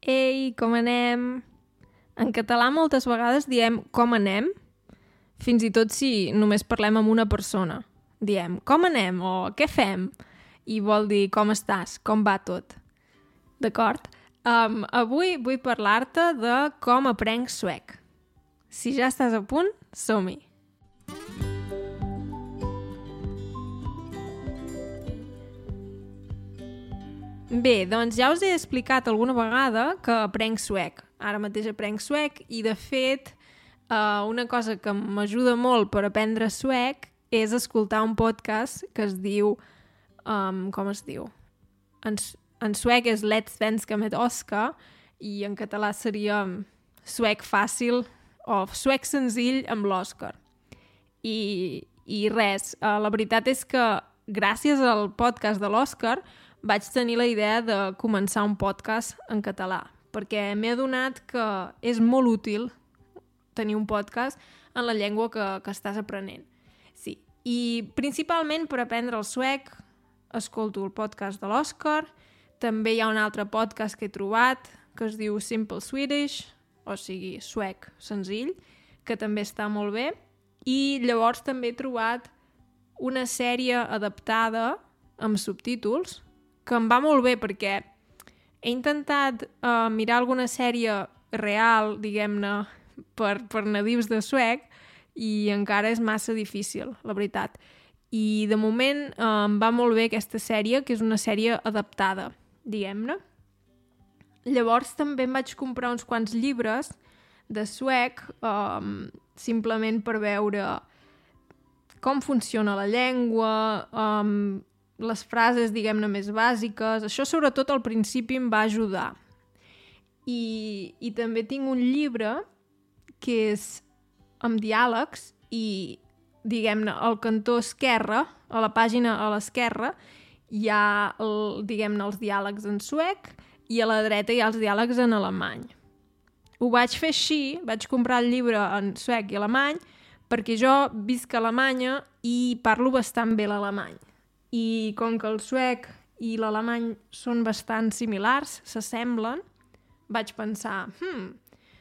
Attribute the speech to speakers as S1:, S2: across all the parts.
S1: Ei, com anem? En català moltes vegades diem com anem, fins i tot si només parlem amb una persona. Diem com anem o què fem? I vol dir com estàs, com va tot. D'acord? Um, avui vull parlar-te de com aprenc suec. Si ja estàs a punt, som-hi! Bé, doncs ja us he explicat alguna vegada que aprenc suec. Ara mateix aprenc suec i, de fet, uh, una cosa que m'ajuda molt per aprendre suec és escoltar un podcast que es diu... Um, com es diu? En, en suec és Let's Svenska med Oscar i en català seria suec fàcil o suec senzill amb l'Òscar. I, I res, uh, la veritat és que gràcies al podcast de l'Òscar vaig tenir la idea de començar un podcast en català, perquè m'he adonat que és molt útil tenir un podcast en la llengua que, que estàs aprenent. Sí, i principalment per aprendre el suec escolto el podcast de l'Òscar, també hi ha un altre podcast que he trobat que es diu Simple Swedish, o sigui, suec senzill, que també està molt bé, i llavors també he trobat una sèrie adaptada amb subtítols que em va molt bé perquè he intentat uh, mirar alguna sèrie real, diguem-ne, per, per nadius de suec i encara és massa difícil, la veritat. I de moment uh, em va molt bé aquesta sèrie, que és una sèrie adaptada, diguem-ne. Llavors també em vaig comprar uns quants llibres de suec, um, simplement per veure com funciona la llengua, um, les frases, diguem-ne, més bàsiques. Això, sobretot, al principi em va ajudar. I, i també tinc un llibre que és amb diàlegs i, diguem-ne, al cantó esquerre, a la pàgina a l'esquerra, hi ha, el, diguem-ne, els diàlegs en suec i a la dreta hi ha els diàlegs en alemany. Ho vaig fer així, vaig comprar el llibre en suec i alemany, perquè jo visc a Alemanya i parlo bastant bé l'alemany i com que el suec i l'alemany són bastant similars, s'assemblen, vaig pensar, hmm,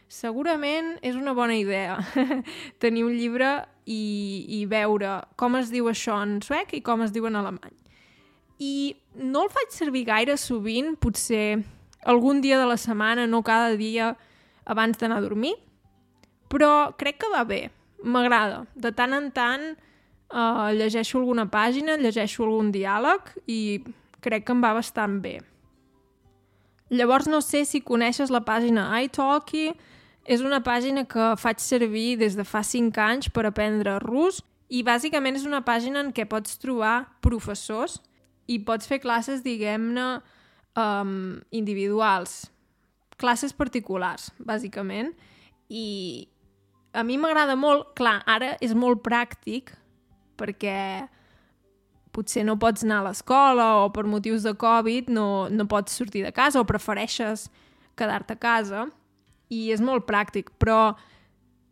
S1: segurament és una bona idea tenir un llibre i, i veure com es diu això en suec i com es diu en alemany. I no el faig servir gaire sovint, potser algun dia de la setmana, no cada dia abans d'anar a dormir, però crec que va bé, m'agrada. De tant en tant uh, llegeixo alguna pàgina, llegeixo algun diàleg i crec que em va bastant bé. Llavors no sé si coneixes la pàgina iTalki, és una pàgina que faig servir des de fa 5 anys per aprendre rus i bàsicament és una pàgina en què pots trobar professors i pots fer classes, diguem-ne, um, individuals, classes particulars, bàsicament, i a mi m'agrada molt, clar, ara és molt pràctic perquè potser no pots anar a l'escola o per motius de Covid no, no pots sortir de casa o prefereixes quedar-te a casa. I és molt pràctic, però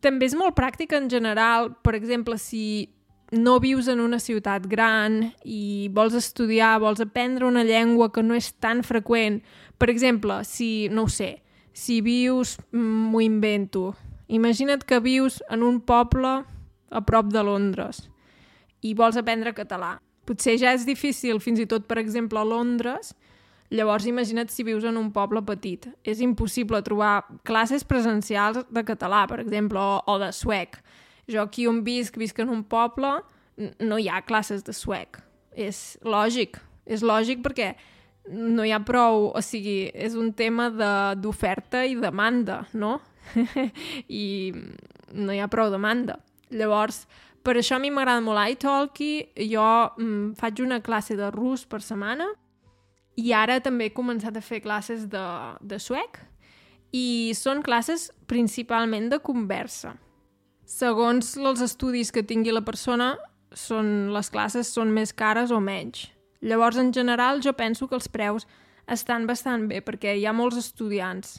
S1: també és molt pràctic en general, per exemple, si no vius en una ciutat gran i vols estudiar, vols aprendre una llengua que no és tan freqüent. Per exemple, si, no ho sé, si vius, m'ho invento, imagina't que vius en un poble a prop de Londres i vols aprendre català. Potser ja és difícil, fins i tot, per exemple, a Londres, llavors imagina't si vius en un poble petit. És impossible trobar classes presencials de català, per exemple, o, o de suec. Jo aquí on visc, visc en un poble, no hi ha classes de suec. És lògic, és lògic perquè no hi ha prou, o sigui, és un tema d'oferta i demanda, no? I no hi ha prou demanda. Llavors, per això a mi m'agrada molt iTalki, jo mm, faig una classe de rus per setmana i ara també he començat a fer classes de, de suec i són classes principalment de conversa. Segons els estudis que tingui la persona, són, les classes són més cares o menys. Llavors, en general, jo penso que els preus estan bastant bé perquè hi ha molts estudiants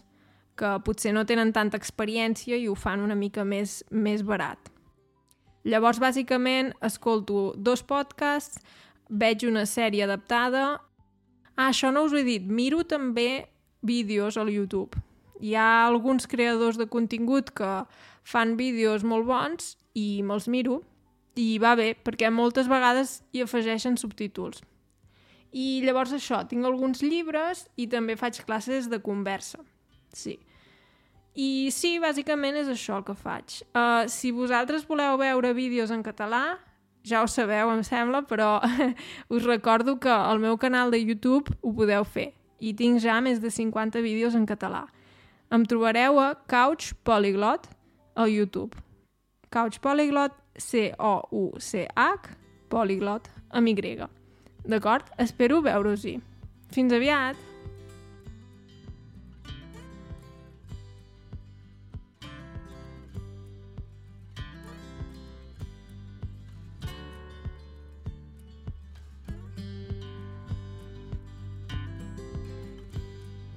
S1: que potser no tenen tanta experiència i ho fan una mica més, més barat. Llavors, bàsicament, escolto dos podcasts, veig una sèrie adaptada... Ah, això no us ho he dit. Miro també vídeos al YouTube. Hi ha alguns creadors de contingut que fan vídeos molt bons i me'ls miro i va bé, perquè moltes vegades hi afegeixen subtítols. I llavors això, tinc alguns llibres i també faig classes de conversa. Sí. I sí, bàsicament és això el que faig. Uh, si vosaltres voleu veure vídeos en català, ja ho sabeu, em sembla, però us recordo que al meu canal de YouTube ho podeu fer. I tinc ja més de 50 vídeos en català. Em trobareu a Couch Polyglot al YouTube. Couch Polyglot, C-O-U-C-H, Polyglot, amb Y. D'acord? Espero veure-us-hi. Fins aviat!